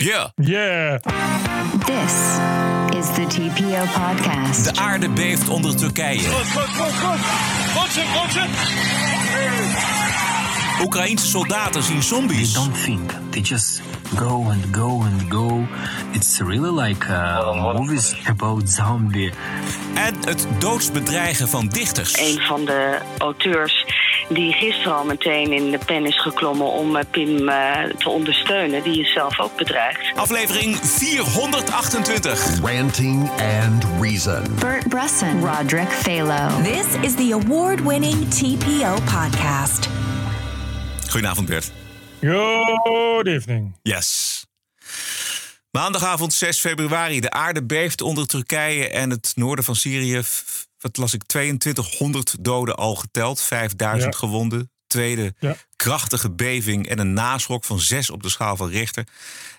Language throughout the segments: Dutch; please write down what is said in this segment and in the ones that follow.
Ja. Yeah. This is the TPO podcast. De aarde beeft onder Turkije. Oekraïense soldaten zien zombies. don't think. They just go and go and go. It's really like uh, movies about zombie. En het doodsbedreigen van dichters. een van de auteurs die gisteren al meteen in de pen is geklommen om eh, Pim eh, te ondersteunen. Die is zelf ook bedreigd. Aflevering 428. Ranting and Reason. Bert Bresson, Roderick Phalo. This is the award winning TPO podcast. Goedenavond Bert. Good evening. Yes. Maandagavond 6 februari. De aarde beeft onder Turkije en het noorden van Syrië. Wat las ik? 2200 doden al geteld. 5000 Ja. gewonden. Tweede Ja. krachtige beving en een naschok van 6 op de schaal van Richter.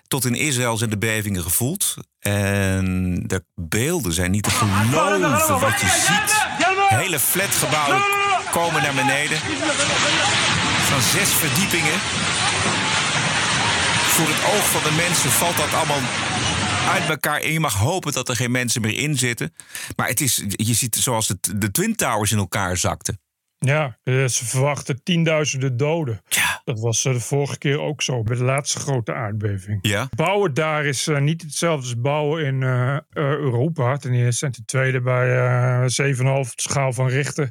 Tot in Israël zijn de bevingen gevoeld. En de beelden zijn niet te geloven wat je ziet. Hele flatgebouwen komen naar beneden. Van zes verdiepingen voor het oog van de mensen valt dat allemaal uit elkaar. En je mag hopen dat er geen mensen meer in zitten. Maar het is, je ziet zoals de Twin Towers in elkaar zakten. Ja, eh, ze verwachten tienduizenden doden. Ja. Dat was eh, de vorige keer ook zo, bij de laatste grote aardbeving. Ja? Bouwen daar is eh, niet hetzelfde als bouwen in Europa, ten eerste. En ten tweede bij eh 7,5 schaal van Richter.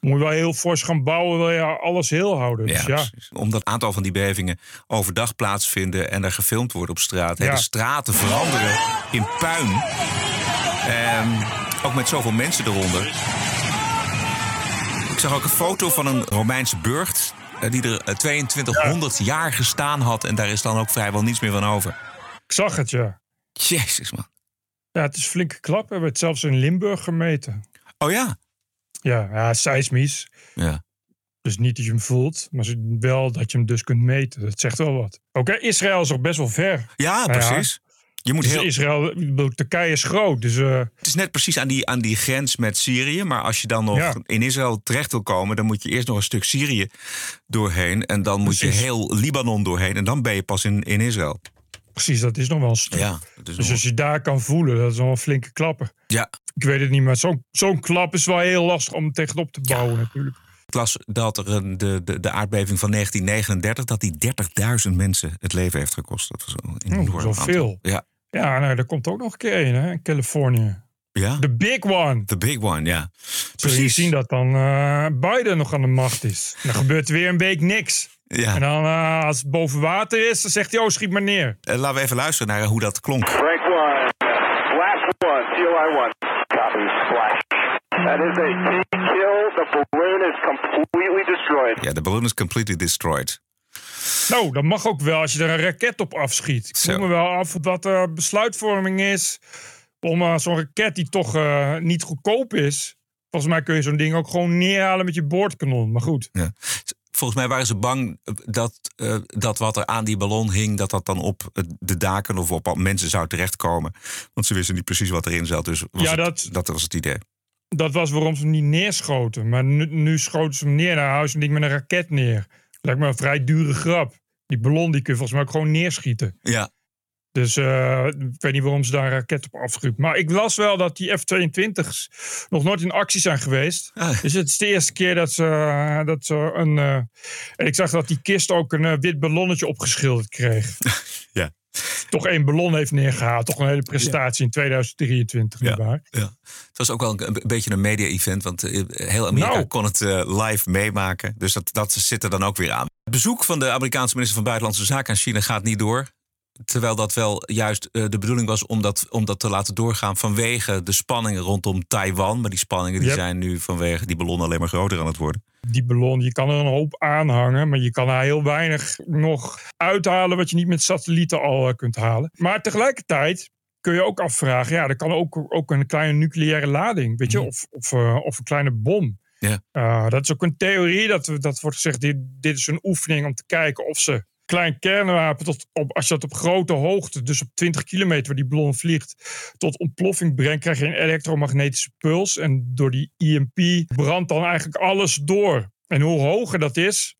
Moet je wel heel fors gaan bouwen, wil je alles heel houden. Dus Ja. Omdat een aantal van die bevingen overdag plaatsvinden en er gefilmd wordt op straat. Hele Ja. straten veranderen in puin. Ehm, ook met zoveel mensen eronder. Ik zag ook een foto van een Romeinse burcht. eh, Die er eh, 2200 jaar gestaan had. En daar is dan ook vrijwel niets meer van over. ik zag het, ja. Jezus, man. Ja, het is flinke klap. We hebben het zelfs in Limburg gemeten. Oh ja. Ja, ja seismisch. Ja. Dus niet dat je hem voelt, maar wel dat je hem dus kunt meten. Dat zegt wel wat. Oké, Israël is nog best wel ver. Ja. precies. Je moet Dus heel, Israël, Turkije is groot. Dus eh, het is net precies aan die, aan die grens met Syrië. Maar als je dan nog Ja. in Israël terecht wil komen, dan moet je eerst nog een stuk Syrië doorheen. En dan moet je heel Libanon doorheen. En dan ben je pas in, in Israël. precies, dat is nog wel een stuk. Ja, Dus nog- als je daar kan voelen, dat is wel een flinke klapper. ja. Ik weet het niet, maar zo'n zo'n klap is wel heel lastig om tegenop te bouwen natuurlijk. Ik las dat er een, de, de, de aardbeving van 1939, dat die 30.000 mensen het leven heeft gekost. Dat was een enorm Oh, zoveel. Ja. Ja, nou, er komt ook nog een keer een hè, in Californië. ja, De big one. the big one, ja. Zul je zien dat dan eh, Biden nog aan de macht is. Dan gebeurt er weer een week niks. Ja. En dan eh, als het boven water is, dan zegt hij, oh, schiet maar neer. Eh, Laten we even luisteren naar hoe dat klonk. Rank one. Last one. COI one. Copy. Splash. That is a kill. The balloon is completely destroyed. Ja, de balloon is completely destroyed. Nou, dat mag ook wel als je er een raket op afschiet. Ik vroeg me wel af wat de besluitvorming is om eh, zo'n raket die toch eh, niet goedkoop is. Volgens mij kun je zo'n ding ook gewoon neerhalen met je boordkanon. Maar goed, Ja. Volgens mij waren ze bang dat, eh, dat wat er aan die ballon hing, dat dat dan op de daken of op mensen zou terechtkomen. Want ze wisten niet precies wat erin zat. Dus was Ja, het- dat- dat was het idee. dat was waarom ze hem niet neerschoten. Maar nu, nu schoten ze hem neer. Hou je zo'n ding met een raket neer. Lijkt me een vrij dure grap. Die ballon die kun je volgens mij ook gewoon neerschieten. Ja, Dus eh, ik weet niet waarom ze daar een raket op afschuurt. Maar ik las wel dat die F-22's nog nooit in actie zijn geweest. Ah. Dus het is de eerste keer dat ze, dat ze een... eh, en ik zag dat die kist ook een eh, wit ballonnetje opgeschilderd kreeg. ja. Toch één ballon heeft neergehaald. Toch een hele prestatie in 2023. Ja. Het was ook wel een, een beetje een media-event, want eh, heel Amerika Nou. kon het eh, live meemaken. Dus dat, dat zit er dan ook weer aan. Het bezoek van de Amerikaanse minister van Buitenlandse Zaken aan China gaat niet door. Terwijl dat wel juist eh, de bedoeling was om dat, om dat te laten doorgaan vanwege de spanningen rondom Taiwan. Maar die spanningen die Yep. zijn nu vanwege die ballon alleen maar groter aan het worden. Die ballon, je kan er een hoop aanhangen. Maar je kan er heel weinig nog uithalen wat je niet met satellieten al eh, kunt halen. Maar tegelijkertijd kun je ook afvragen. Ja, er kan ook, ook een kleine nucleaire lading. Weet je, of, of, eh, of een kleine bom. Ja. Dat is ook een theorie. Dat, dat wordt gezegd, dit, dit is een oefening om te kijken of ze klein kernwapen, tot op, als je dat op grote hoogte, dus op 20 kilometer waar die ballon vliegt, tot ontploffing brengt, krijg je een elektromagnetische puls. En door die EMP brandt dan eigenlijk alles door. En hoe hoger dat is,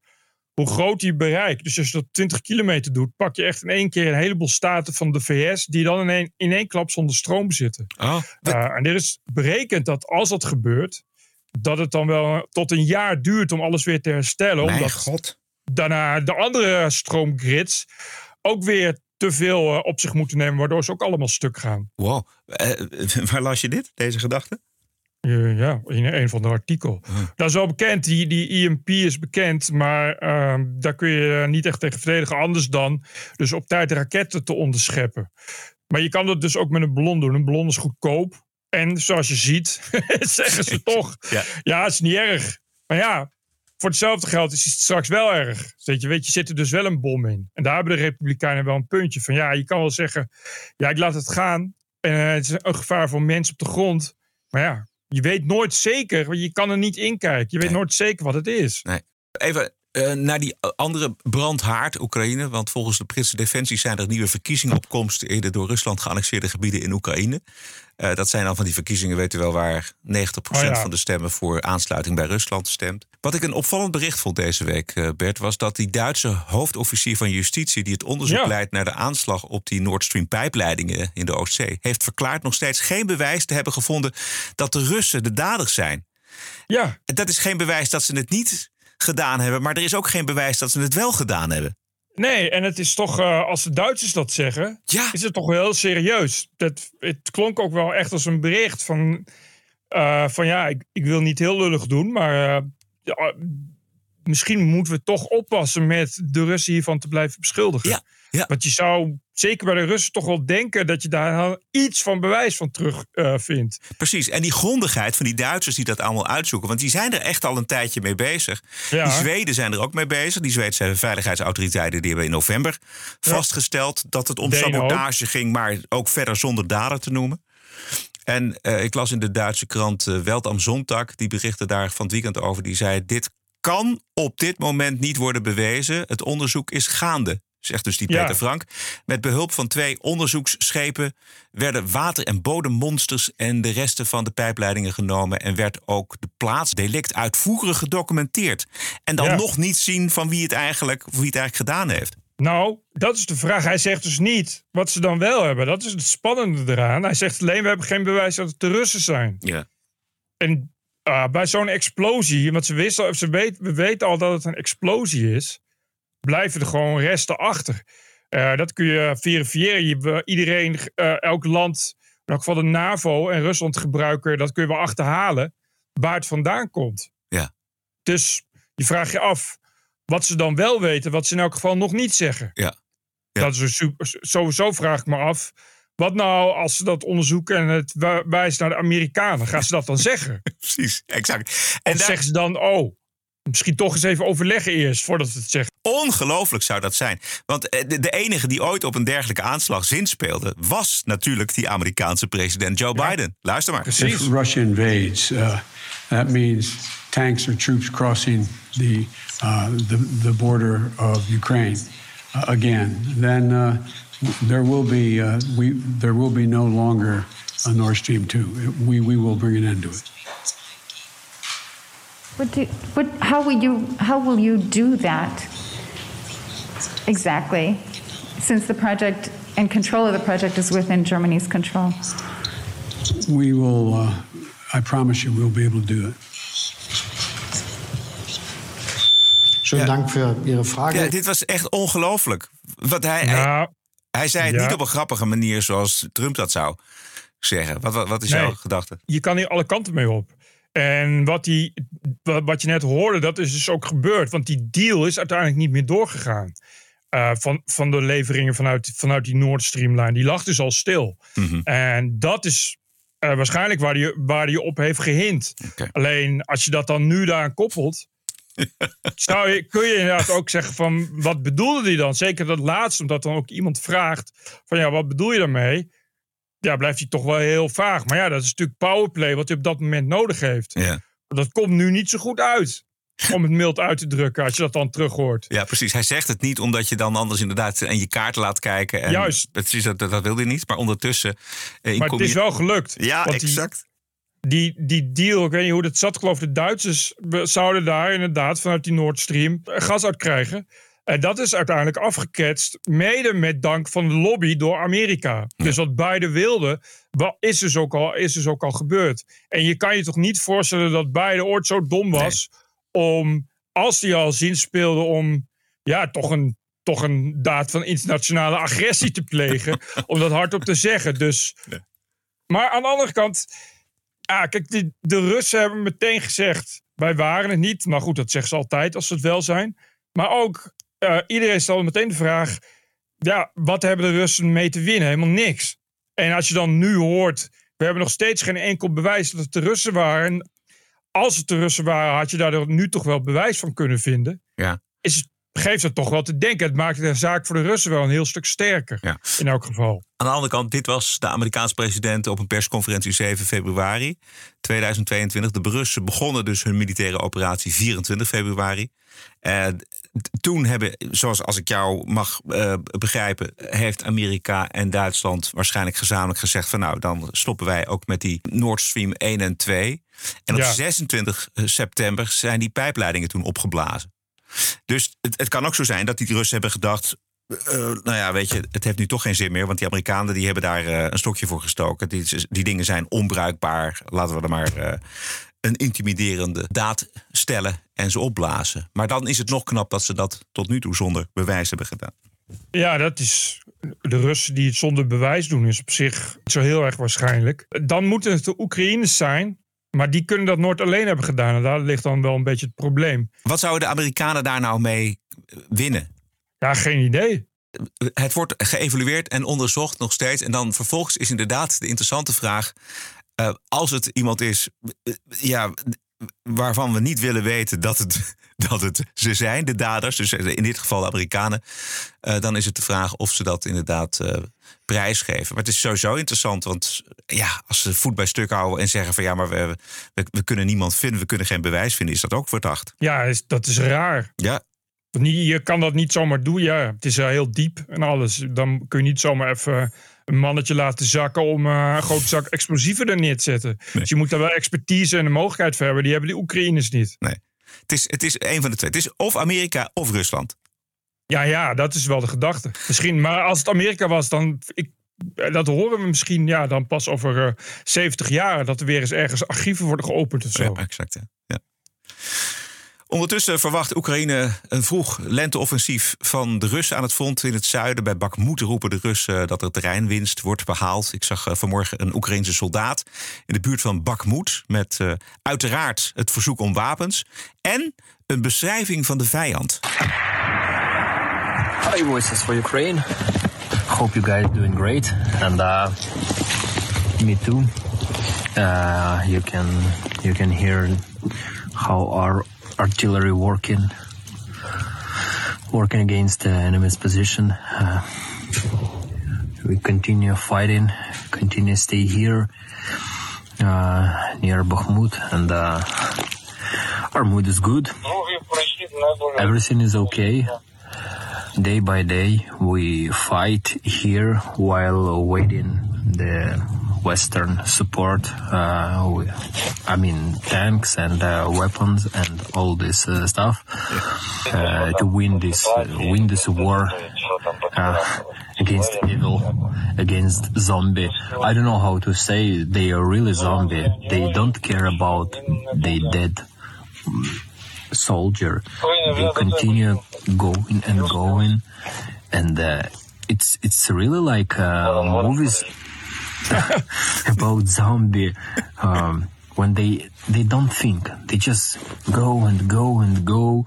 hoe groot die bereikt. Dus als je dat 20 kilometer doet, pak je echt in één keer een heleboel staten van de VS die dan in één, in één klap zonder stroom zitten. Oh, Uh, en er is berekend dat als dat gebeurt, dat het dan wel tot een jaar duurt om alles weer te herstellen. mijn omdat god. Daarna de andere stroomgrids ook weer te veel eh, op zich moeten nemen, waardoor ze ook allemaal stuk gaan. Wow. Eh, waar las je dit, deze gedachte? Eh, ja, in een van de artikel. Dat is wel bekend, die, die IMP is bekend, maar ehm, daar kun je niet echt tegen verdedigen. Anders dan dus op tijd raketten te onderscheppen. Maar je kan dat dus ook met een ballon doen. Een ballon is goedkoop. En zoals je ziet, zeggen ze toch, Ja. ja, het is niet erg. Maar ja, voor hetzelfde geld is het straks wel erg. Weet je, weet je, zit er dus wel een bom in. En daar hebben de Republikeinen wel een puntje van. Ja, je kan wel zeggen, ja, ik laat het gaan. En eh, het is een gevaar voor mensen op de grond. Maar ja, je weet nooit zeker, want je kan er niet in kijken. Je weet Nee. nooit zeker wat het is. Even eh, naar die andere brandhaard, Oekraïne. Want volgens de Britse Defensie zijn er nieuwe verkiezingen op komst in de door Rusland geannexeerde gebieden in Oekraïne. Eh, dat zijn dan van die verkiezingen, weet u wel, waar 90% Oh ja. van de stemmen voor aansluiting bij Rusland stemt. Wat ik een opvallend bericht vond deze week, eh, Bert, was dat die Duitse hoofdofficier van justitie, die het onderzoek Ja. leidt naar de aanslag op die Nord Stream pijpleidingen in de Oostzee, heeft verklaard nog steeds geen bewijs te hebben gevonden dat de Russen de daders zijn. Ja, Dat is geen bewijs dat ze het niet gedaan hebben, maar er is ook geen bewijs dat ze het wel gedaan hebben. nee, en het is toch, eh, als de Duitsers dat zeggen, Ja. is het toch wel heel serieus. Dat, het klonk ook wel echt als een bericht van, eh, van ja, ik, ik wil niet heel lullig doen, maar eh, ja, misschien moeten we toch oppassen met de Russen hiervan te blijven beschuldigen. Ja, ja. Want je zou zeker bij de Russen toch wel denken dat je daar iets van bewijs van terug eh, vindt. Precies. En die grondigheid van die Duitsers die dat allemaal uitzoeken. Want die zijn er echt al een tijdje mee bezig. Ja. Die Zweden zijn er ook mee bezig. Die Zweedse veiligheidsautoriteiten die hebben in november vastgesteld dat het om sabotage ging, maar ook verder zonder dader te noemen. En eh, ik las in de Duitse krant eh, Welt am Sonntag, die berichtte daar van het weekend over. Die zei: Dit kan op dit moment niet worden bewezen. Het onderzoek is gaande. Zegt dus die Ja. Peter Frank. Met behulp van twee onderzoeksschepen werden water- en bodemmonsters en de resten van de pijpleidingen genomen. En werd ook de plaatsdelict uitvoerig gedocumenteerd. En dan Ja. nog niet zien van wie het eigenlijk, wie het eigenlijk gedaan heeft. Nou, dat is de vraag. Hij zegt dus niet wat ze dan wel hebben. Dat is het spannende eraan. Hij zegt alleen, we hebben geen bewijs dat het de Russen zijn. Ja. En ah, bij zo'n explosie, want ze wisten, ze weet, we weten al dat het een explosie is, blijven er gewoon resten achter. Eh, dat kun je verifiëren. Je, iedereen, eh, elk land, in elk geval de NAVO en Rusland gebruiken, dat kun je wel achterhalen waar het vandaan komt. Ja. Dus je vraagt je af wat ze dan wel weten, wat ze in elk geval nog niet zeggen. Ja. Ja. Dat is super, sowieso vraag ik me af. Wat nou als ze dat onderzoeken en het wijst naar de Amerikanen? Gaan ze dat dan zeggen? Precies, exact. En daar, zeggen ze dan, oh, misschien toch eens even overleggen eerst voordat we het zeggen. ongelooflijk zou dat zijn. Want eh, de, enige die ooit op een dergelijke aanslag zinspeelde... was natuurlijk die Amerikaanse president Joe Biden. Luister maar. Precies. If Russia invades, uh, that means tanks or troops crossing the, uh, the, the border of Ukraine uh, again. Then uh, there will be uh, we there will be no longer a Nord Stream two. We we will bring an end to it. What do, what, how will you, how will you do that? Exactly, since the project and control of the project is within Germany's control. We will. Uh, I promise you, we'll be able to do it. Schönen Dank für Ihre Frage. Ja, dit was echt ongelooflijk. Want hij, hij, Nou, hij zei het ja. niet op een grappige manier zoals Trump dat zou zeggen. Wat, wat, wat is Nee. jouw gedachte? je kan hier alle kanten mee op. En wat, die, wat je net hoorde, dat is dus ook gebeurd. Want die deal is uiteindelijk niet meer doorgegaan. Eh, van, van de leveringen vanuit, vanuit die Nord Stream-lijn. Die lag dus al stil. Mhm. En dat is eh, waarschijnlijk waar hij waar die op heeft gehint. Oké. Alleen als je dat dan nu daaraan koppelt. zou je, kun je inderdaad ook zeggen van wat bedoelde hij dan? Zeker dat laatste, omdat dan ook iemand vraagt van ja, wat bedoel je daarmee? Ja, blijft hij toch wel heel vaag. Maar ja, dat is natuurlijk powerplay wat hij op dat moment nodig heeft. Ja. Dat komt nu niet zo goed uit. Om het mild uit te drukken als je dat dan terug hoort. ja, precies. Hij zegt het niet omdat je dan anders inderdaad aan je kaart laat kijken. En Juist. Precies, dat, dat wil hij niet. Maar ondertussen... eh, Maar het is wel gelukt. Ja, die- exact. die, die deal, ik weet niet hoe dat zat, ik geloof de Duitsers zouden daar inderdaad vanuit die Nord Stream gas uit krijgen. En dat is uiteindelijk afgeketst, mede met dank van de lobby door Amerika. Dus wat beide wilden, wa- is dus, ook al, is dus ook al gebeurd. En je kan je toch niet voorstellen dat beide ooit zo dom was om, als die al zin speelde, om ja, toch een, toch een daad van internationale agressie te plegen. om dat hardop te zeggen. Dus, Maar aan de andere kant, ah, kijk, die, de Russen hebben meteen gezegd: wij waren het niet. Maar goed, dat zeggen ze altijd als ze het wel zijn. Maar ook, eh, iedereen stelde meteen de vraag: ja, wat hebben de Russen mee te winnen? Helemaal niks. En als je dan nu hoort, we hebben nog steeds geen enkel bewijs dat het de Russen waren. Als het de Russen waren, had je daar nu toch wel bewijs van kunnen vinden. Ja. Is, het- geeft het toch wel te denken. Het maakt de zaak voor de Russen wel een heel stuk sterker. Ja. In elk geval. Aan de andere kant, dit was de Amerikaanse president op een persconferentie 7 februari 2022. De Russen begonnen dus hun militaire operatie 24 februari. Eh, toen hebben, zoals als ik jou mag eh, begrijpen, heeft Amerika en Duitsland waarschijnlijk gezamenlijk gezegd van nou, dan stoppen wij ook met die Nord Stream 1 en 2. En op Ja. 26 september zijn die pijpleidingen toen opgeblazen. Dus het, het kan ook zo zijn dat die Russen hebben gedacht. eh, nou ja, weet je, het heeft nu toch geen zin meer. Want die Amerikanen die hebben daar eh, een stokje voor gestoken. Die, die dingen zijn onbruikbaar. Laten we er maar eh, een intimiderende daad stellen en ze opblazen. Maar dan is het nog knap dat ze dat tot nu toe zonder bewijs hebben gedaan. Ja, dat is. De Russen die het zonder bewijs doen, is op zich zo heel erg waarschijnlijk. Dan moeten het de Oekraïners zijn. Maar die kunnen dat nooit alleen hebben gedaan. En daar ligt dan wel een beetje het probleem. Wat zouden de Amerikanen daar nou mee winnen? Ja, geen idee. Het wordt geëvalueerd en onderzocht nog steeds. En dan vervolgens is inderdaad de interessante vraag. eh, als het iemand is eh, ja, waarvan we niet willen weten dat het, dat het ze zijn, de daders, dus in dit geval de Amerikanen, eh, dan is het de vraag of ze dat inderdaad eh, prijsgeven. Maar het is sowieso interessant, want ja, als ze voet bij stuk houden en zeggen van ja, maar we, we, we kunnen niemand vinden, we kunnen geen bewijs vinden, is dat ook verdacht. Ja, is, dat is raar. Ja, Je kan dat niet zomaar doen. Ja, het is eh, heel diep en alles. Dan kun je niet zomaar even een mannetje laten zakken om een grote zak explosieven er neer te zetten. Dus je moet daar wel expertise en de mogelijkheid voor hebben. Die hebben die Oekraïners niet. nee. Het is, het is een van de twee. Het is of Amerika of Rusland. Ja, ja, dat is wel de gedachte. Misschien, maar als het Amerika was, dan. Ik, dat horen we misschien ja, dan pas over eh 70 jaar. Dat er weer eens ergens archieven worden geopend of zo. Ja, exact. Ja. Ja. Ondertussen verwacht Oekraïne een vroeg lenteoffensief van de Russen aan het front in het zuiden. Bij Bakhmut roepen de Russen dat er terreinwinst wordt behaald. Ik zag eh, vanmorgen een Oekraïnse soldaat in de buurt van Bakhmut met eh, uiteraard het verzoek om wapens en een beschrijving van de vijand. Hi, Voices for Ukraine. Hope you guys doing great, and uh, me too. Uh, you can you can hear how our artillery working working against the enemy's position. Uh, we continue fighting, continue stay here uh, near Bakhmut, and uh, our mood is good. Everything is okay. Day by day, we fight here while waiting the Western support. Uh, I mean, tanks and uh, weapons and all this uh, stuff to win this win this war against evil, against zombie. I don't know how to say they are really zombie. They don't care about the dead soldier. They continue going and going, and uh, it's it's really like uh, movies about zombie. Um, when they they don't think, they just go and go and go.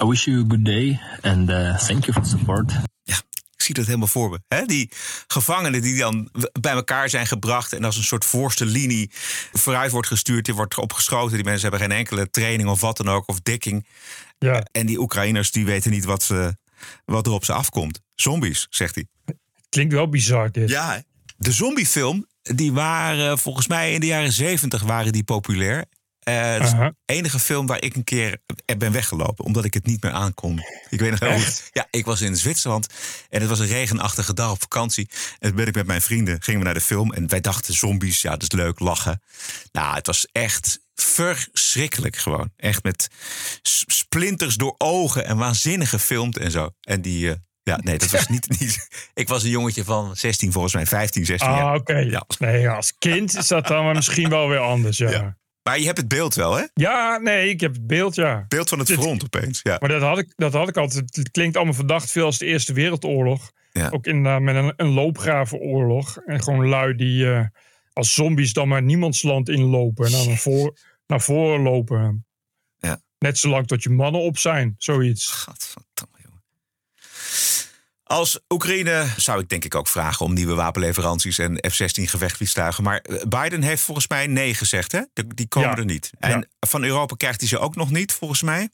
I wish you a good day and uh, thank you for support. Ik zie dat helemaal voor me. Hè? Die gevangenen die dan bij elkaar zijn gebracht en als een soort voorste linie vooruit wordt gestuurd. Die wordt opgeschoten. Die mensen hebben geen enkele training of wat dan ook, of dekking. Ja. En die Oekraïners die weten niet wat, ze, wat er op ze afkomt. Zombies, zegt hij. Klinkt wel bizar dit. Ja? De zombiefilm, die waren volgens mij in de jaren zeventig waren die populair. Eh, het is Aha. de enige film waar ik een keer er ben weggelopen. Omdat ik het niet meer aankon. Ik weet nog heel goed. Ja, ik was in Zwitserland. En het was een regenachtige dag op vakantie. En toen ben ik met mijn vrienden, gingen we naar de film. En wij dachten zombies, ja, dat is leuk, lachen. Nou, het was echt verschrikkelijk gewoon. Echt met splinters door ogen en waanzinnig gefilmd en zo. En die... eh, ja, nee, dat was niet, niet. Ik was een jongetje van 16, volgens mij 15, 16 jaar. Ah, oké. Ja. Nee, als kind is dat dan misschien wel weer anders, ja. Ja. Ja, Maar je hebt het beeld wel, hè? nee, ik heb het beeld, ja. Beeld van het Dit- front opeens. Ja. Maar dat had, ik, dat had ik altijd. Het klinkt allemaal verdacht veel als de Eerste Wereldoorlog. Ja. Ook in, eh, met een, een loopgravenoorlog. En gewoon lui die eh, als zombies dan maar niemandsland inlopen. En dan naar, voor, naar voren lopen. Ja. Net zolang tot je mannen op zijn, zoiets. Gadverdamme. Als Oekraïne zou ik denk ik ook vragen om nieuwe wapenleveranties en F-16 gevechtsvliegtuigen. Maar eh, Biden heeft volgens mij nee gezegd, hè? Die- komen Ja. er niet. En Ja. van Europa krijgt hij ze ook nog niet, volgens mij.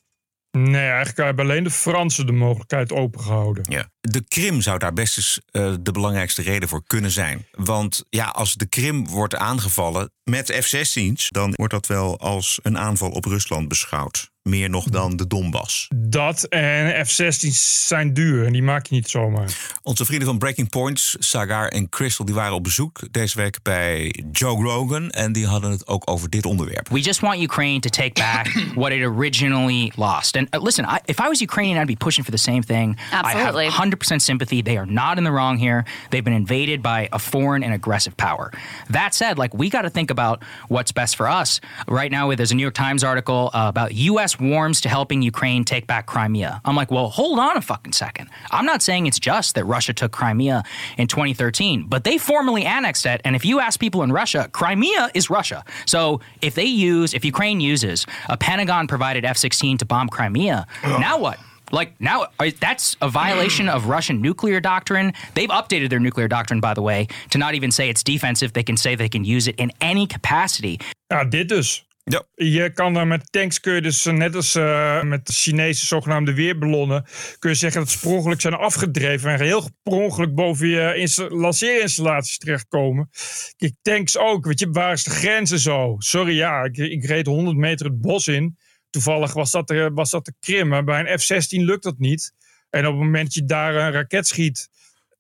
Nee, eigenlijk hebben alleen de Fransen de mogelijkheid opengehouden. Ja. De Krim zou daar best eens eh, de belangrijkste reden voor kunnen zijn. Want ja, als de Krim wordt aangevallen met F-16's, dan wordt dat wel als een aanval op Rusland beschouwd. Meer nog dan de Donbass. Dat en F-16's zijn duur en die maak je niet zomaar. Onze vrienden van Breaking Points, Sagar en Crystal, die waren op bezoek deze week bij Joe Rogan. En die hadden het ook over dit onderwerp. We just want Ukraine to take back what it originally lost. And uh, listen, I, if I was Ukrainian, I'd be pushing for the same thing. Absolutely. I have 100% sympathy. They are not in the wrong here. They've been invaded by a foreign and aggressive power. That said, like we got to think about what's best for us. Right now, there's a New York Times article uh, about U.S. warms to helping Ukraine take back Crimea. I'm like, well, hold on a fucking second. I'm not saying it's just that Russia took Crimea in 2013, but they formally annexed it. And if you ask people in Russia, Crimea is Russia. So if they use, if Ukraine uses a Pentagon provided F 16 to bomb Crimea, now what? Like now, that's a violation of Russian nuclear doctrine. They've updated their nuclear doctrine, by the way, to not even say it's defensive. They can say they can use it in any capacity. Ja, dit dus. Ja. Je kan daar met tanks kun je dus eh, net als eh, met de Chinese zogenaamde weerballonnen kun je zeggen dat ze per zijn afgedreven en heel per boven je insta- lanceerinstallaties terechtkomen. Kijk, tanks ook. Weet je, waar is de grens en zo? Sorry, ja, ik, ik reed 100 meter het bos in. Toevallig was dat de, was dat de Krim. Maar bij een F-16 lukt dat niet. En op het moment dat je daar een raket schiet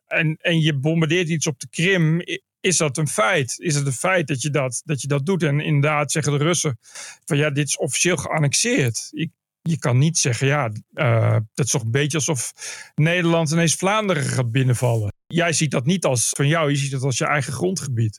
en, en je bombardeert iets op de Krim, is dat een feit? Is het een feit dat je dat, dat, je dat doet? En inderdaad zeggen de Russen van ja, dit is officieel geannexeerd. Je, kan niet zeggen, ja, eh, dat is toch een beetje alsof Nederland ineens Vlaanderen gaat binnenvallen. Jij ziet dat niet als van jou, je ziet het als je eigen grondgebied.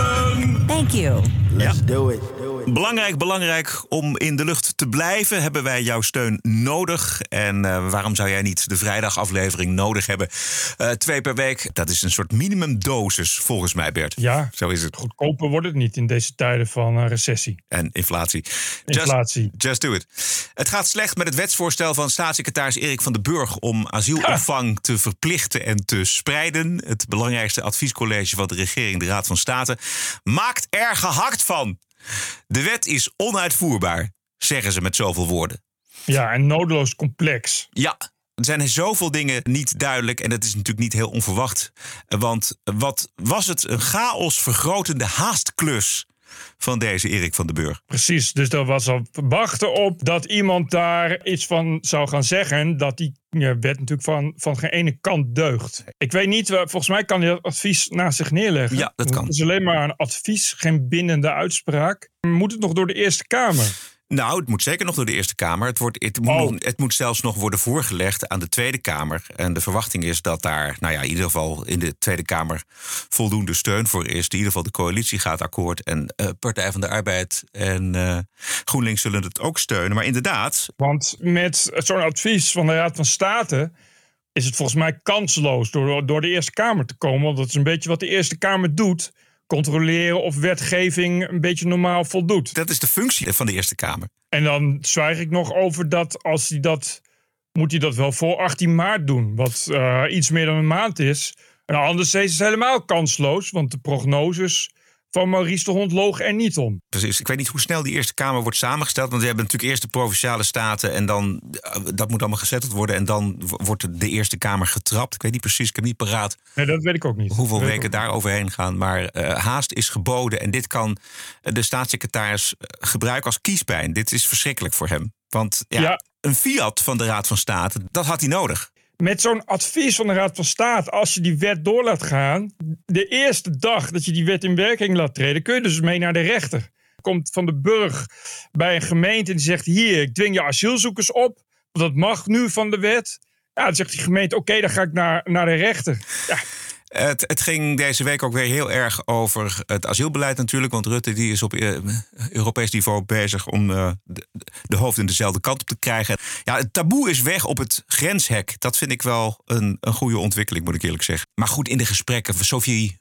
Thank you. Let's do it. Belangrijk, belangrijk. Om in de lucht te blijven hebben wij jouw steun nodig. En eh, waarom zou jij niet de vrijdagaflevering nodig hebben? Eh, twee per week, dat is een soort minimumdosis volgens mij, Bert. Ja, Zo is het. goedkoper wordt het niet in deze tijden van eh, recessie. En inflatie. Inflatie. Just, just do it. Het gaat slecht met het wetsvoorstel van staatssecretaris Erik van den Burg om asielopvang te verplichten en te spreiden. Het belangrijkste adviescollege van de regering, de Raad van State, maakt er gehakt van. De wet is onuitvoerbaar, zeggen ze met zoveel woorden. Ja, en nodeloos complex. Ja, er zijn zoveel dingen niet duidelijk en dat is natuurlijk niet heel onverwacht. Want wat was het een chaos vergrotende haastklus van deze Erik van den Burg? Precies, dus er was al wachten op dat iemand daar iets van zou gaan zeggen. Dat die ja, wet natuurlijk van, van geen ene kant deugt. Ik weet niet, eh, volgens mij kan hij dat advies naast zich neerleggen. Ja, dat kan. Het is alleen maar een advies, geen bindende uitspraak. Moet het nog door de Eerste Kamer? Nou, het moet zeker nog door de Eerste Kamer. Het, wordt, het, moet, Oh. het moet zelfs nog worden voorgelegd aan de Tweede Kamer. En de verwachting is dat daar, nou ja, in ieder geval in de Tweede Kamer voldoende steun voor is. In ieder geval de coalitie gaat akkoord. En eh, Partij van de Arbeid en eh, GroenLinks zullen het ook steunen. Maar inderdaad, Want met zo'n advies van de Raad van State is het volgens mij kansloos door, door de Eerste Kamer te komen. Want dat is een beetje wat de Eerste Kamer doet. Controleren of wetgeving een beetje normaal voldoet. dat is de functie van de Eerste Kamer. En dan zwijg ik nog over dat als hij dat. Moet hij dat wel voor 18 maart doen? Wat eh, iets meer dan een maand is. En anders is het helemaal kansloos. Want de prognoses van Maurice de Hond logen er niet om. Precies. Ik weet niet hoe snel die Eerste Kamer wordt samengesteld. Want we hebben natuurlijk eerst de provinciale staten. En dan, eh, dat moet allemaal gezetteld worden. En dan wordt de Eerste Kamer getrapt. Ik weet niet precies, ik heb niet paraat Nee, dat weet ik ook niet. hoeveel weken daar overheen gaan. Maar eh, haast is geboden. En dit kan de staatssecretaris eh, gebruiken als kiespijn. Dit is verschrikkelijk voor hem. Want ja, Ja. een fiat van de Raad van State, dat had hij nodig. Met zo'n advies van de Raad van State, als je die wet door laat gaan, de eerste dag dat je die wet in werking laat treden, kun je dus mee naar de rechter. Komt van de burg bij een gemeente en die zegt: Hier, ik dwing je asielzoekers op. Want dat mag nu van de wet. Ja, dan zegt die gemeente: Oké, dan ga ik naar, naar de rechter. Ja, Het, het ging deze week ook weer heel erg over het asielbeleid natuurlijk. Want Rutte die is op eh, Europees niveau bezig om eh, de, de hoofden dezelfde kant op te krijgen. Ja, het taboe is weg op het grenshek. Dat vind ik wel een, een goede ontwikkeling, moet ik eerlijk zeggen. Maar goed, in de gesprekken. Sophie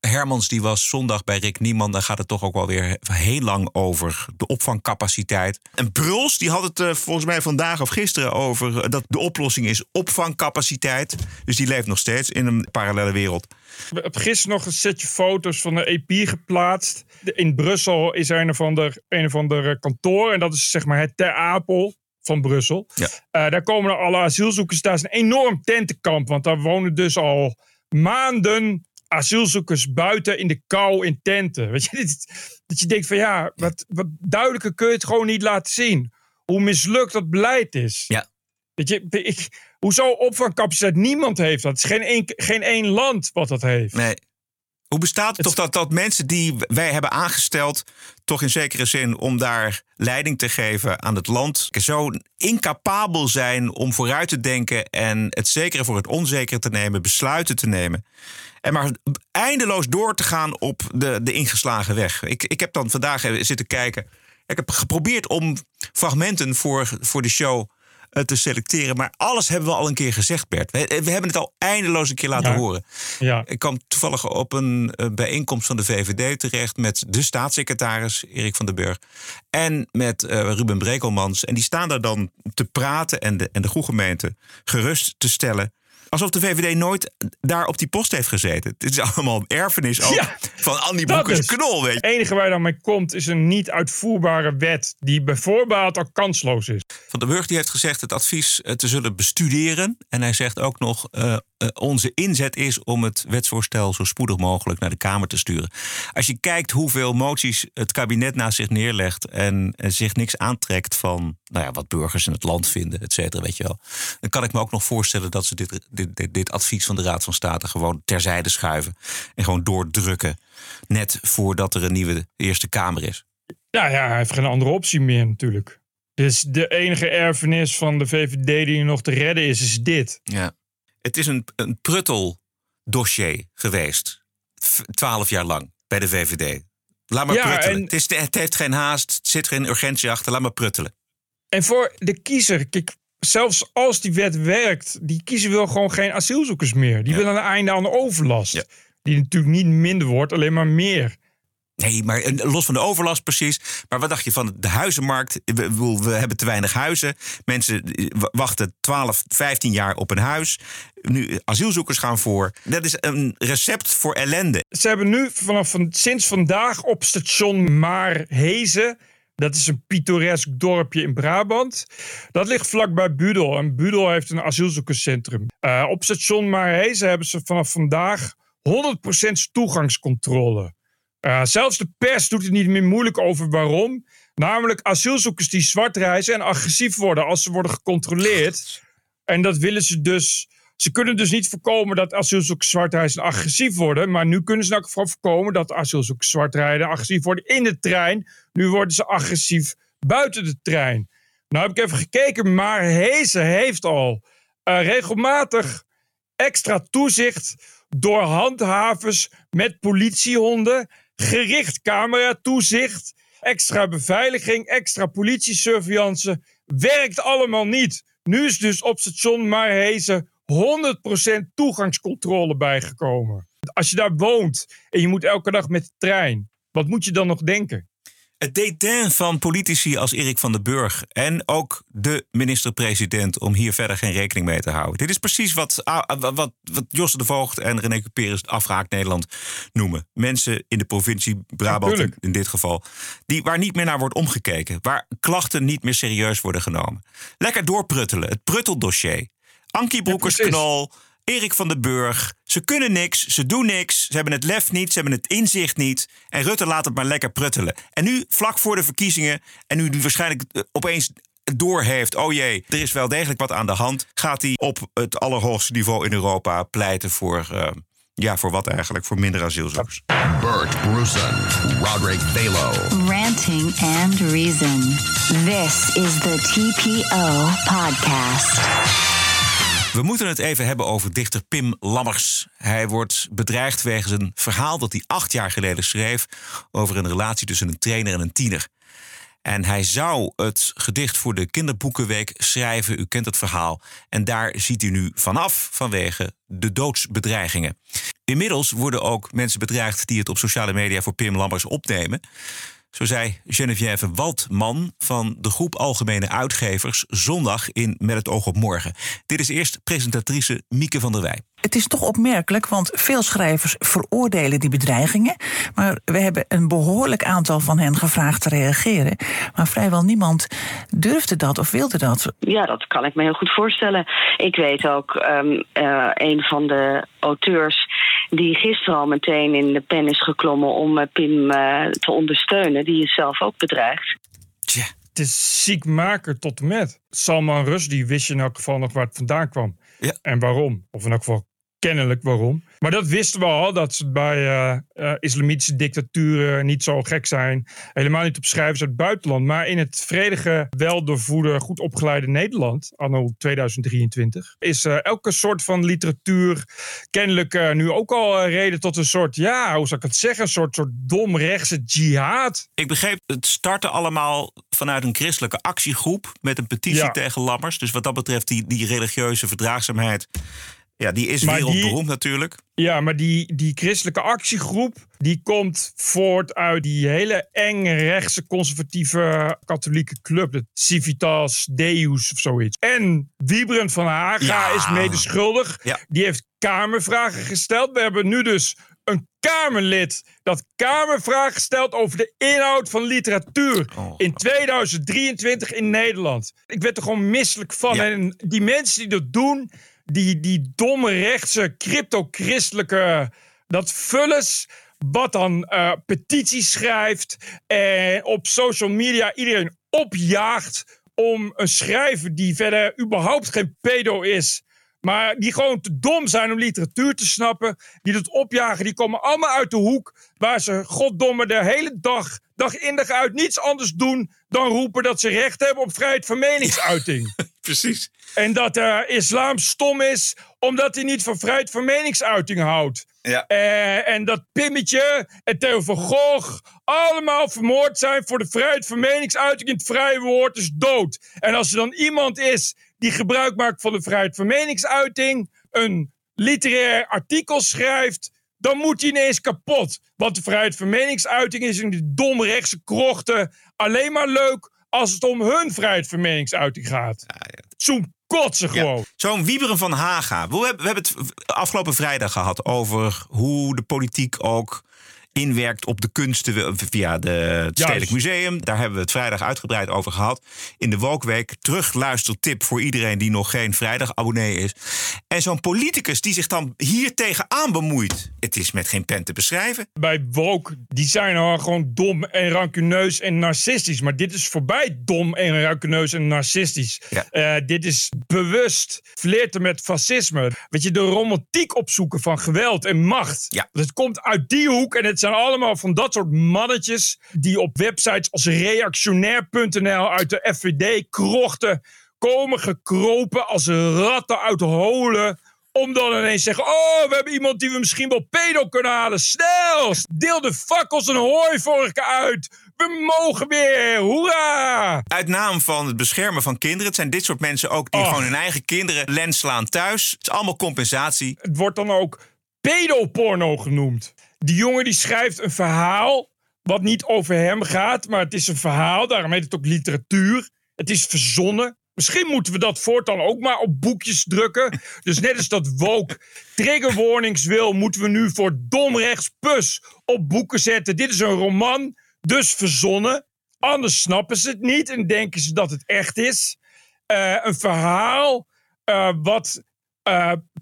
Hermans die was zondag bij Rick Nieman. Daar gaat het toch ook wel weer heel lang over de opvangcapaciteit. En Bruls die had het eh, volgens mij vandaag of gisteren over... eh, dat de oplossing is opvangcapaciteit. Dus die leeft nog steeds in een parallele wereld. We hebben gisteren nog een setje foto's van de EP geplaatst. In Brussel is er een of ander, een of ander kantoor. En dat is zeg maar het Ter Apel van Brussel. Ja. Eh, daar komen alle asielzoekers. Daar is een enorm tentenkamp. Want daar wonen dus al maanden asielzoekers buiten in de kou in tenten. Weet je, dit- dat je denkt van ja, wat, wat duidelijker kun je het gewoon niet laten zien. Hoe mislukt dat beleid is. Ja. Weet je, ik, hoezo opvangcapaciteit? Niemand heeft dat. Het is geen één, geen één land wat dat heeft. Nee. Hoe bestaat het toch dat, dat mensen die wij hebben aangesteld, toch in zekere zin om daar leiding te geven aan het land, zo incapabel zijn om vooruit te denken en het zekere voor het onzekere te nemen, besluiten te nemen. En maar eindeloos door te gaan op de, de ingeslagen weg. Ik, ik heb dan vandaag zitten kijken. Ik heb geprobeerd om fragmenten voor, voor de show te selecteren. Maar alles hebben we al een keer gezegd, Bert. We, we hebben het al eindeloos een keer laten Ja. horen. Ja. Ik kwam toevallig op een eh, bijeenkomst van de VVD terecht met de staatssecretaris Erik van den Burg en met eh, Ruben Brekelmans. En die staan daar dan te praten en de, en de goede gemeente gerust te stellen. Alsof de VVD nooit daar op die post heeft gezeten. Dit is allemaal erfenis ook Ja, van Andy Broekers is. knol, weet Het je. enige waar je dan mee komt is een niet uitvoerbare wet die bijvoorbeeld al kansloos is. Van den Burg die heeft gezegd het advies eh, te zullen bestuderen. En hij zegt ook nog, eh, onze inzet is om het wetsvoorstel zo spoedig mogelijk naar de Kamer te sturen. Als je kijkt hoeveel moties het kabinet naast zich neerlegt en, eh, zich niks aantrekt van nou ja, wat burgers in het land vinden, et cetera, weet je wel. Dan kan ik me ook nog voorstellen dat ze dit, dit, dit, dit advies van de Raad van State gewoon terzijde schuiven. En gewoon doordrukken. Net voordat er een nieuwe Eerste Kamer is. Ja, ja, hij heeft geen andere optie meer natuurlijk. Dus de enige erfenis van de VVD die nog te redden is, is dit. Ja. Het is een, een prutteldossier geweest. Twaalf jaar lang bij de VVD. Laat maar Ja, pruttelen. en- Het, is, het heeft geen haast, het zit geen urgentie achter. Laat maar pruttelen. En voor de kiezer, kijk, zelfs als die wet werkt, die kiezer wil gewoon geen asielzoekers meer. Die willen een einde aan de overlast. Die natuurlijk niet minder wordt, alleen maar meer. Nee, maar eh, los van de overlast precies. Maar wat dacht je van de huizenmarkt? We, hebben te weinig huizen. Mensen eh, wachten 12, 15 jaar op een huis. Nu eh, asielzoekers gaan voor. Dat is een recept voor ellende. Ze hebben nu vanaf van, sinds vandaag op station Maarhezen. Dat is een pittoresk dorpje in Brabant. Dat ligt vlakbij Budel. En Budel heeft een asielzoekerscentrum. Op station Maarhezen hebben ze vanaf vandaag 100% toegangscontrole. Eh, zelfs de pers doet het niet meer moeilijk over waarom. Namelijk asielzoekers die zwart reizen en agressief worden als ze worden gecontroleerd. En dat willen ze dus. Ze kunnen dus niet voorkomen dat asielzoekers zwart reizen en agressief worden. Maar nu kunnen ze geval voorkomen dat asielzoekers zwart rijden en agressief worden in de trein. Nu worden ze agressief buiten de trein. Nou heb ik even gekeken, maar Hezen heeft al eh, regelmatig extra toezicht door handhavers met politiehonden, gericht cameratoezicht, extra beveiliging, extra politiesurveillance. Werkt allemaal niet. Nu is dus op station Maarhezen 100% toegangscontrole bijgekomen. Als je daar woont en je moet elke dag met de trein, wat moet je dan nog denken? Het dédain van politici als Erik van den Burg en ook de minister-president om hier verder geen rekening mee te houden. Dit is precies wat, wat, wat, de Voogd en René Cuperus afraak Nederland noemen. Mensen in de provincie Brabant in, in dit geval, die, waar niet meer naar wordt omgekeken, waar klachten niet meer serieus worden genomen. Lekker doorpruttelen, het prutteldossier. Ankie Broekers-Knol, Erik van den Burg. Ze kunnen niks, ze doen niks, ze hebben het lef niet, ze hebben het inzicht niet. En Rutte laat het maar lekker pruttelen. En nu, vlak voor de verkiezingen, en nu die waarschijnlijk eh, opeens doorheeft, oh jee, er is wel degelijk wat aan de hand, gaat hij op het allerhoogste niveau in Europa pleiten voor, uh, ja, voor wat eigenlijk? Voor minder asielzoekers. Bert Brussen, Roderick Balo. Ranting and Reason. This is the TPO podcast. We moeten het even hebben over dichter Pim Lammers. Hij wordt bedreigd wegens een verhaal dat hij acht jaar geleden schreef over een relatie tussen een trainer en een tiener. En hij zou het gedicht voor de kinderboekenweek schrijven. U kent het verhaal. En daar ziet u nu vanaf vanwege de doodsbedreigingen. Inmiddels worden ook mensen bedreigd die het op sociale media voor Pim Lammers opnemen. Zo zei Geneviève Waldman van de groep Algemene Uitgevers zondag in Met het Oog op Morgen. Dit is eerst presentatrice Mieke van der Wij. Het is toch opmerkelijk, want veel schrijvers veroordelen die bedreigingen. Maar we hebben een behoorlijk aantal van hen gevraagd te reageren. Maar vrijwel niemand durfde dat of wilde dat. Ja, dat kan ik me heel goed voorstellen. Ik weet ook, um, uh, een van de auteurs die gisteren al meteen in de pen is geklommen om uh, Pim uh, te ondersteunen, die is zelf ook bedreigd. Tja. Het is ziekmaker tot en met. Salman Rushdie wist je in elk geval nog waar het vandaan kwam. Ja. En waarom. Of in elk geval kennelijk waarom. Maar dat wisten we al, dat ze bij uh, uh, islamitische dictaturen niet zo gek zijn. Helemaal niet op schrijvers uit het buitenland. Maar in het vredige, weldoorvoede, goed opgeleide Nederland, anno 2023, is uh, elke soort van literatuur kennelijk nu ook al reden tot een soort, ja, hoe zou ik het zeggen, een soort, soort domrechtse jihad. Ik begreep, het startte allemaal vanuit een christelijke actiegroep met een petitie Ja. tegen Lammers. Dus wat dat betreft, die, die religieuze verdraagzaamheid, ja, die is Maar die- wereldberoemd natuurlijk. Ja, maar die, die christelijke actiegroep... die komt voort uit die hele enge rechtse conservatieve katholieke club. De Civitas Deus of zoiets. En Wiebren van Haga Ja. is medeschuldig. Ja. Die heeft kamervragen gesteld. We hebben nu dus een Kamerlid dat Kamervragen stelt over de inhoud van literatuur Oh. in 2023 in Nederland. Ik werd er gewoon misselijk van. Ja. En die mensen die dat doen, die, die domme rechtse crypto-christelijke, dat vullens wat dan eh, petities schrijft en op social media iedereen opjaagt om een schrijver die verder überhaupt geen pedo is, maar die gewoon te dom zijn om literatuur te snappen, die dat opjagen, die komen allemaal uit de hoek waar ze goddomme de hele dag, dag in dag uit niets anders doen dan roepen dat ze recht hebben op vrijheid van meningsuiting. Precies. En dat de islam stom is omdat hij niet van vrijheid van meningsuiting houdt. Ja. Eh, en dat Pimmetje en Theo van Gogh allemaal vermoord zijn voor de vrijheid van meningsuiting in het vrije woord is dood. En als er dan iemand is die gebruik maakt van de vrijheid van meningsuiting, een literair artikel schrijft, dan moet hij ineens kapot. Want de vrijheid van meningsuiting is in die domrechtse krochten alleen maar leuk als het om hun vrijheid van meningsuiting gaat. Zo'n kotsen gewoon. Ja. Zo'n Wieberen van Haga. We hebben, we hebben het afgelopen vrijdag gehad over hoe de politiek ook inwerkt op de kunsten via de, het Stedelijk Museum. Daar hebben we het vrijdag uitgebreid over gehad. In de Wokweek. Terugluistertip voor iedereen die nog geen vrijdag abonnee is. En zo'n politicus die zich dan hier tegenaan bemoeit. Het is met geen pen te beschrijven. Bij woke, die zijn al gewoon dom en rancuneus en narcistisch. Maar dit is voorbij dom en rancuneus en narcistisch. Ja. Eh, dit is bewust flirten met fascisme. Weet je, de romantiek opzoeken van geweld en macht. Ja. Het komt uit die hoek en het zijn allemaal van dat soort mannetjes... die op websites als reactionair.nl uit de FVD krochten... komen gekropen als ratten uit holen om dan ineens zeggen: Oh, we hebben iemand die we misschien wel pedo kunnen halen. Snel! Deel de fakkels en hooivorken uit. We mogen weer. Hoera! Uit naam van het beschermen van kinderen. Het zijn dit soort mensen ook die Och. gewoon hun eigen kinderen lens slaan thuis. Het is allemaal compensatie. Het wordt dan ook pedoporno genoemd. Die jongen die schrijft een verhaal wat niet over hem gaat, maar het is een verhaal. Daarom heet het ook literatuur. Het is verzonnen. Misschien moeten we dat voortaan ook maar op boekjes drukken. Dus net als dat woke trigger warnings wil, moeten we nu voor domrechts pus op boeken zetten. Dit is een roman, dus verzonnen. Anders snappen ze het niet en denken ze dat het echt is. Uh, een verhaal uh, wat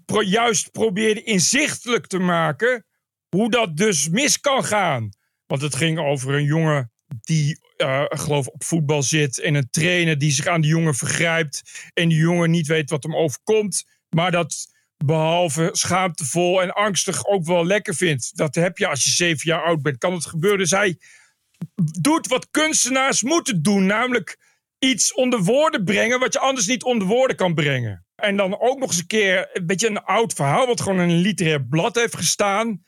pro juist probeerde inzichtelijk te maken hoe dat dus mis kan gaan. Want het ging over een jongen die, uh, geloof op voetbal zit. En een trainer die zich aan die jongen vergrijpt. En die jongen niet weet wat hem overkomt. Maar dat behalve schaamtevol en angstig ook wel lekker vindt. Dat heb je als je zeven jaar oud bent. Kan het gebeuren? Dus hij doet wat kunstenaars moeten doen. Namelijk iets onder woorden brengen wat je anders niet onder woorden kan brengen. En dan ook nog eens een keer een beetje een oud verhaal, wat gewoon in een literair blad heeft gestaan.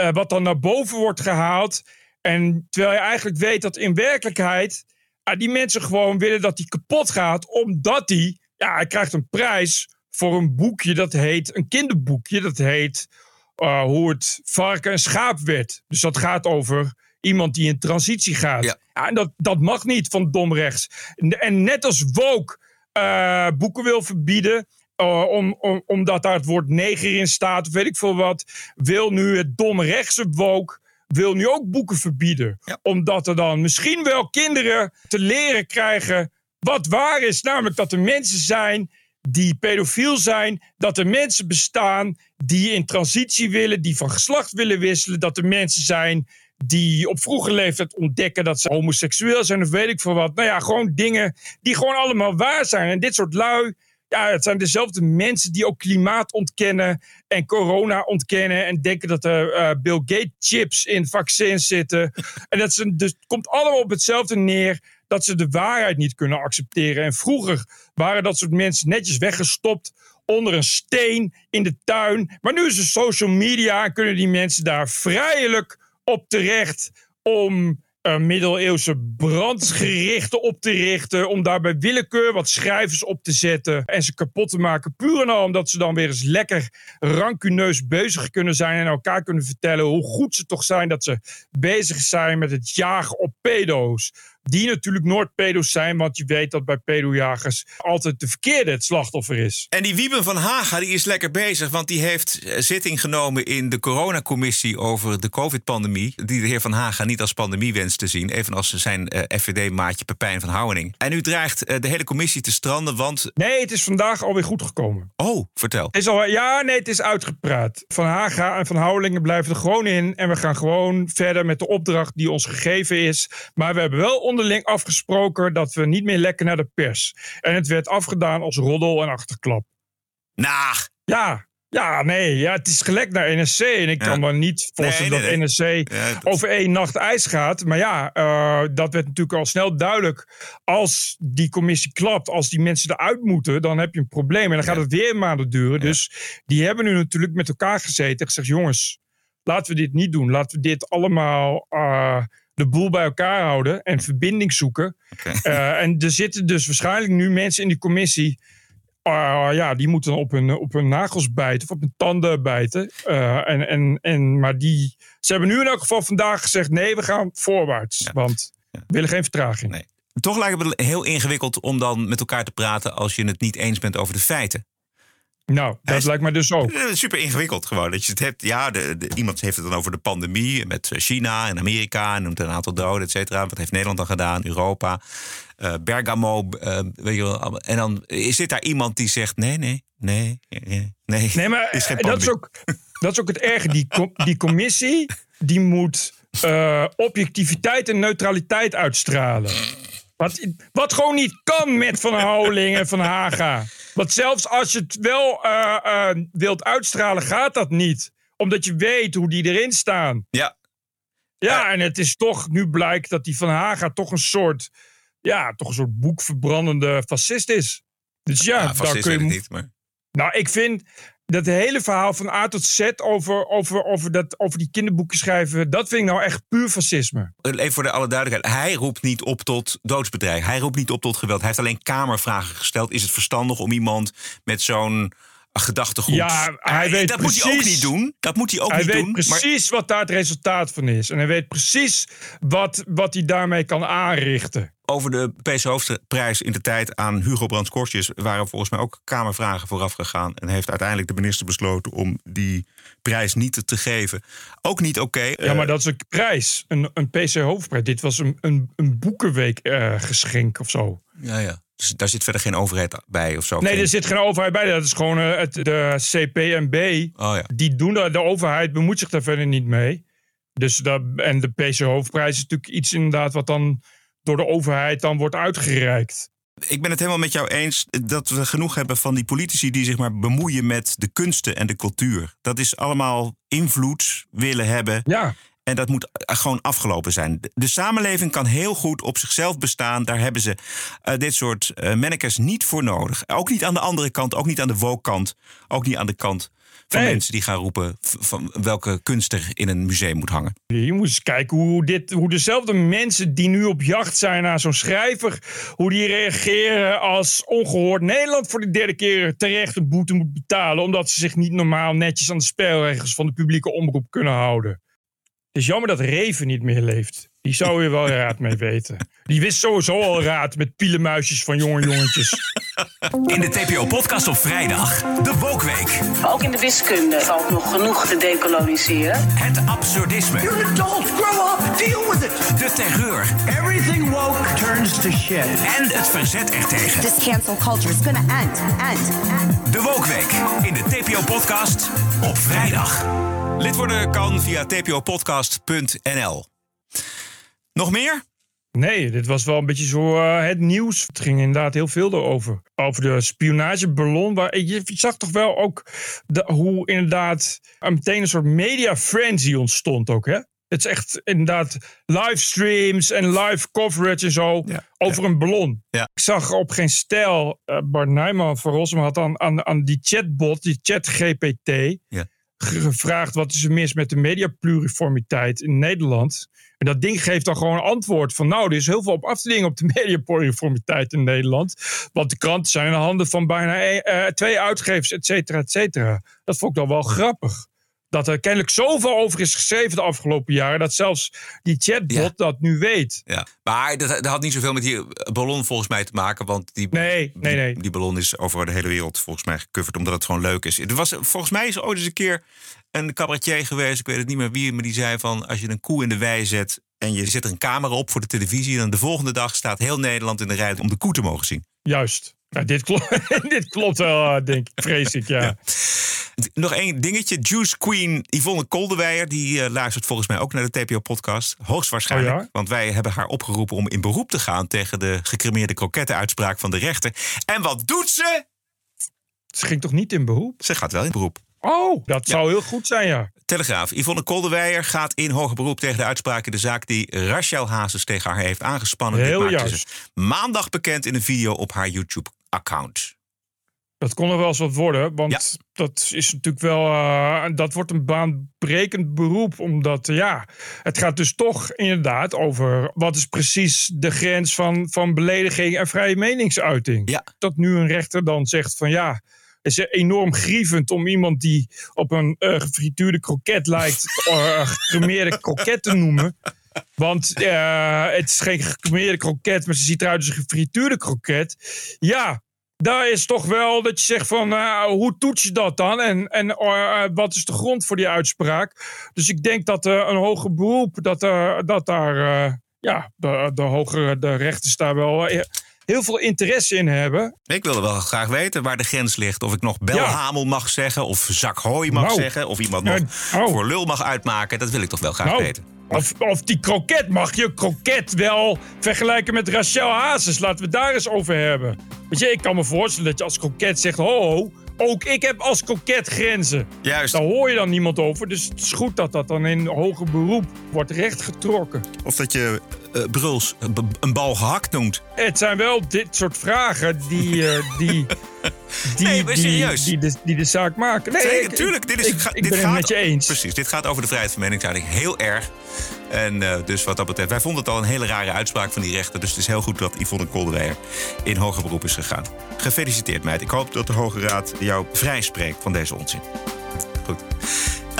Uh, wat dan naar boven wordt gehaald. En terwijl je eigenlijk weet dat in werkelijkheid uh, die mensen gewoon willen dat hij kapot gaat, omdat hij, ja, hij krijgt een prijs voor een boekje dat heet, een kinderboekje, dat heet uh, hoe het varken en schaap werd. Dus dat gaat over iemand die in transitie gaat. Ja. ja en dat, dat mag niet van domrechts. En, en net als Woke uh, boeken wil verbieden. Uh, om, om, omdat daar het woord neger in staat, of weet ik veel wat, wil nu het domrechtse woke wil nu ook boeken verbieden. Ja. Omdat er dan misschien wel kinderen te leren krijgen wat waar is. Namelijk dat er mensen zijn die pedofiel zijn. Dat er mensen bestaan die in transitie willen, die van geslacht willen wisselen. Dat er mensen zijn die op vroege leeftijd ontdekken dat ze homoseksueel zijn of weet ik veel wat. Nou ja, gewoon dingen die gewoon allemaal waar zijn. En dit soort lui, ja, het zijn dezelfde mensen die ook klimaat ontkennen en corona ontkennen en denken dat er uh, Bill Gates chips in vaccins zitten. en dat ze, dus het komt allemaal op hetzelfde neer dat ze de waarheid niet kunnen accepteren. En vroeger waren dat soort mensen netjes weggestopt onder een steen in de tuin. Maar nu is er social media en kunnen die mensen daar vrijelijk op terecht om middeleeuwse brandgerichten op te richten. Om daar bij willekeur wat schrijvers op te zetten en ze kapot te maken. Puur en al omdat ze dan weer eens lekker rancuneus bezig kunnen zijn. En elkaar kunnen vertellen hoe goed ze toch zijn dat ze bezig zijn met het jagen op pedo's. Die natuurlijk nooit pedo's zijn, want je weet dat bij pedojagers altijd de verkeerde het slachtoffer is. En die Wieben van Haga die is lekker bezig, want die heeft zitting genomen in de coronacommissie over de COVID-pandemie. Die de heer Van Haga niet als pandemie wenst te zien, evenals zijn uh, FVD-maatje Pepijn van Houwening. En nu dreigt uh, de hele commissie te stranden, want. Nee, het is vandaag alweer goed gekomen. Oh, vertel. Het is al, ja, nee, het is uitgepraat. Van Haga en Van Houwelingen blijven er gewoon in. En we gaan gewoon verder met de opdracht die ons gegeven is. Maar we hebben wel onderling afgesproken dat we niet meer lekken naar de pers. En het werd afgedaan als roddel en achterklap. Nah. Ja, ja, nee, ja, het is gelekt naar NSC. En ik ja. kan me niet voorstellen nee, nee, dat nee. NSC ja, dat... over één nacht ijs gaat. Maar ja, uh, dat werd natuurlijk al snel duidelijk. Als die commissie klapt, als die mensen eruit moeten, dan heb je een probleem. En dan gaat het weer maanden duren. Dus die hebben nu natuurlijk met elkaar gezeten en gezegd: jongens, laten we dit niet doen. Laten we dit allemaal. Uh, de boel bij elkaar houden en verbinding zoeken. Okay. Uh, en er zitten dus waarschijnlijk nu mensen in die commissie. Uh, ja, die moeten op hun, op hun nagels bijten of op hun tanden bijten. Uh, en, en, en, maar die, ze hebben nu in elk geval vandaag gezegd: nee, we gaan voorwaarts. Ja. Want we willen geen vertraging. Nee. Toch lijkt het heel ingewikkeld om dan met elkaar te praten als je het niet eens bent over de feiten. Nou, dat lijkt me dus ook. Super ingewikkeld gewoon. Dat je het hebt, ja, de, de, iemand heeft het dan over de pandemie met China en Amerika en noemt een aantal doden, et cetera. Wat heeft Nederland dan gedaan? Europa, uh, Bergamo, uh, weet je wel. En dan zit daar iemand die zegt: nee, nee, nee, nee. Nee, maar is dat, is ook, dat is ook het erge. Die, die commissie die moet uh, objectiviteit en neutraliteit uitstralen. Wat, wat gewoon niet kan met Van Houweling en Van Haga. Want zelfs als je het wel uh, uh, wilt uitstralen, gaat dat niet. Omdat je weet hoe die erin staan. Ja. Ja, en het is toch, nu blijkt dat die Van Haga toch een soort, ja, toch een soort boekverbrandende fascist is. Dus ja, ja daar kun je. niet, maar. Nou, ik vind, dat hele verhaal van A tot Z over, over, over, dat, over die kinderboeken schrijven, dat vind ik nou echt puur fascisme. Even voor de alle duidelijkheid. Hij roept niet op tot doodsbedreiging. Hij roept niet op tot geweld. Hij heeft alleen kamervragen gesteld. Is het verstandig om iemand met zo'n gedachtegoed. Ja, hij weet dat precies, moet hij ook niet doen. Dat moet hij ook hij niet weet doen. precies wat daar het resultaat van is. En hij weet precies wat, wat hij daarmee kan aanrichten. Over de PC Hoofdprijs in de tijd aan Hugo Brands Kortjes waren volgens mij ook Kamervragen vooraf gegaan. En heeft uiteindelijk de minister besloten om die prijs niet te geven. Ook niet oké. Ja, maar dat is een prijs. Een, een PC Hoofdprijs. Dit was een, een, een boekenweek eh, geschenk of zo. Ja, ja. Dus daar zit verder geen overheid bij of zo. Nee, Geen- er zit geen overheid bij. Dat is gewoon eh, het, de CPMB. Oh ja. Die doen dat. De overheid bemoeit zich daar verder niet mee. Dus dat, en de PC Hoofdprijs is natuurlijk iets inderdaad wat dan door de overheid dan wordt uitgereikt. Ik ben het helemaal met jou eens dat we genoeg hebben van die politici die zich maar bemoeien met de kunsten en de cultuur. Dat is allemaal invloed willen hebben. Ja. En dat moet eh, gewoon afgelopen zijn. De- samenleving kan heel goed op zichzelf bestaan. Daar hebben ze eh, dit soort uh, mannekes niet voor nodig. Ook niet aan de andere kant, ook niet aan de woke-kant. Ook niet aan de kant van Nee. mensen die gaan roepen van welke kunst er in een museum moet hangen. Je moet eens kijken hoe, dit, hoe dezelfde mensen die nu op jacht zijn naar zo'n schrijver, hoe die reageren als ongehoord Nederland voor de derde keer terecht een boete moet betalen, omdat ze zich niet normaal netjes aan de spelregels van de publieke omroep kunnen houden. Het is jammer dat Reven niet meer leeft. Die zou hier wel raad mee weten. Die wist sowieso al raad met pielenmuisjes van jonge jongetjes. In de TPO-podcast op vrijdag, de Wokweek. Ook in de wiskunde valt nog genoeg te decoloniseren. Het absurdisme. You're an adult. Grow up. Deal with it. De terreur. Everything woke turns to shit. En het verzet ertegen. This cancel culture is gonna end, end, end. De Wokweek in de TPO-podcast op vrijdag. Lid worden kan via tpopodcast.nl. Nog meer? Nee, dit was wel een beetje zo eh, het nieuws. Het ging inderdaad heel veel erover. Over de spionageballon. Waar, je zag toch wel ook de, hoe inderdaad er meteen een soort media frenzy ontstond ook, hè? Het is echt inderdaad livestreams en live coverage en zo over een ballon. Ja. Ik zag op geen stijl, eh, Bart Nijman van Rossum had aan, aan, aan die chatbot, die ChatGPT, Ja. Ge- gevraagd wat is er mis met de mediapluriformiteit in Nederland. En dat ding geeft dan gewoon een antwoord van nou, er is heel veel op af te dingen op de mediapluriformiteit in Nederland. Want de kranten zijn in de handen van bijna eh, twee uitgevers, et cetera, et cetera. Dat vond ik dan wel grappig. Dat er kennelijk zoveel over is geschreven de afgelopen jaren, dat zelfs die chatbot dat nu weet. Ja, maar dat, dat had niet zoveel met die ballon volgens mij te maken. Want die, nee, nee, nee. die, ballon is over de hele wereld volgens mij gecoverd. Omdat het gewoon leuk is. Er was, volgens mij is er ooit eens een keer een cabaretier geweest. Ik weet het niet meer wie. Maar die zei van als je een koe in de wei zet. En je zet er een camera op voor de televisie. Dan de volgende dag staat heel Nederland in de rij om de koe te mogen zien. Juist. Nou, dit, klopt, dit klopt wel, eh, denk ik, vrees ik, ja. Nog één dingetje. Juice Queen Yvonne Koldewijer. Die eh, luistert volgens mij ook naar de TPO-podcast. Hoogstwaarschijnlijk. Oh ja? Want wij hebben haar opgeroepen om in beroep te gaan... tegen de gecremeerde krokettenuitspraak van de rechter. En wat doet ze? Ze ging toch niet in beroep? Ze gaat wel in beroep. Oh, dat zou heel goed zijn, ja. Telegraaf. Yvonne Koldewijer gaat in hoger beroep tegen de uitspraak in de zaak die Rachel Hazes tegen haar heeft aangespannen. Heel Dit maakte juist. ze maandag bekend in een video op haar YouTube-account. Dat kon er wel eens wat worden, want dat is natuurlijk wel. eh, dat wordt een baanbrekend beroep, omdat eh, ja, het gaat dus toch inderdaad over wat is precies de grens van, van belediging en vrije meningsuiting. Ja. Dat nu een rechter dan zegt van ja. Het is enorm grievend om iemand die op een eh, gefrituurde kroket lijkt, uh, gecremeerde kroket te noemen. Want eh, het is geen gecremeerde kroket, maar ze ziet eruit als een gefrituurde kroket. Ja, daar is toch wel dat je zegt van eh, hoe toets je dat dan? En, en eh, wat is de grond voor die uitspraak? Dus ik denk dat een hoger beroep, dat, dat daar ja, de, de hogere de rechters daar wel heel veel interesse in hebben. Ik wilde wel graag weten waar de grens ligt. Of ik nog belhamel mag zeggen, of zak hooi mag Nou. zeggen, of iemand nog voor lul mag uitmaken. Dat wil ik toch wel graag Nou, weten. Of, of die kroket mag je kroket wel vergelijken met Rachel Hazes. Laten we het daar eens over hebben. Weet je, ik kan me voorstellen dat je als kroket zegt: ho, ho, ook ik heb als kroket grenzen. Juist. Daar hoor je dan niemand over. Dus het is goed dat dat dan in hoger beroep wordt rechtgetrokken. Of dat je Bruls een b- een bal gehakt noemt. Het zijn wel dit soort vragen die, eh, die die, Nee, maar die- serieus. Die, de, die de zaak maken. Nee, Zeker, ik, tuurlijk. Dit is, ik, ga- ik dit ben gaat, het met je eens. Precies, dit gaat over de vrijheid van meningsuiting. Heel erg. En eh, dus wat dat betreft, wij vonden het al een hele rare uitspraak van die rechter. Dus het is heel goed dat Yvonne Kolderweijer in hoger beroep is gegaan. Gefeliciteerd, meid. Ik hoop dat de Hoge Raad jou vrijspreekt van deze onzin.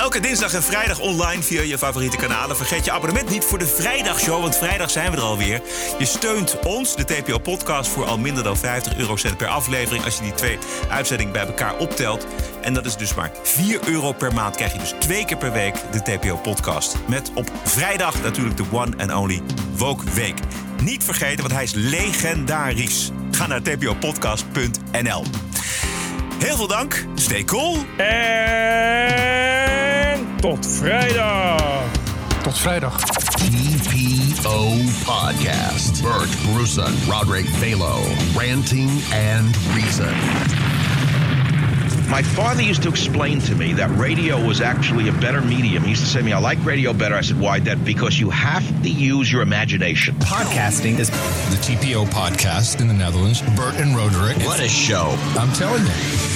Elke dinsdag en vrijdag online via je favoriete kanalen. Vergeet je abonnement niet voor de vrijdagshow, want vrijdag zijn we er alweer. Je steunt ons, de TPO-podcast, voor al minder dan 50 eurocent per aflevering... als je die twee uitzendingen bij elkaar optelt. En dat is dus maar 4 euro per maand. Krijg je dus twee keer per week de TPO-podcast. Met op vrijdag natuurlijk de one and only Woke Week. Niet vergeten, want hij is legendarisch. Ga naar tpopodcast.nl. Heel veel dank. Stay cool. En tot vrijdag. Tot vrijdag. TPO Podcast. Bert Bruson, Roderick Balo, Ranting and Reason. My father used to explain to me that radio was actually a better medium. He used to say to me, I like radio better. I said, why? That because you have to use your imagination. Podcasting is the TPO podcast in the Netherlands. Bert and Roderick. What a show. I'm telling you.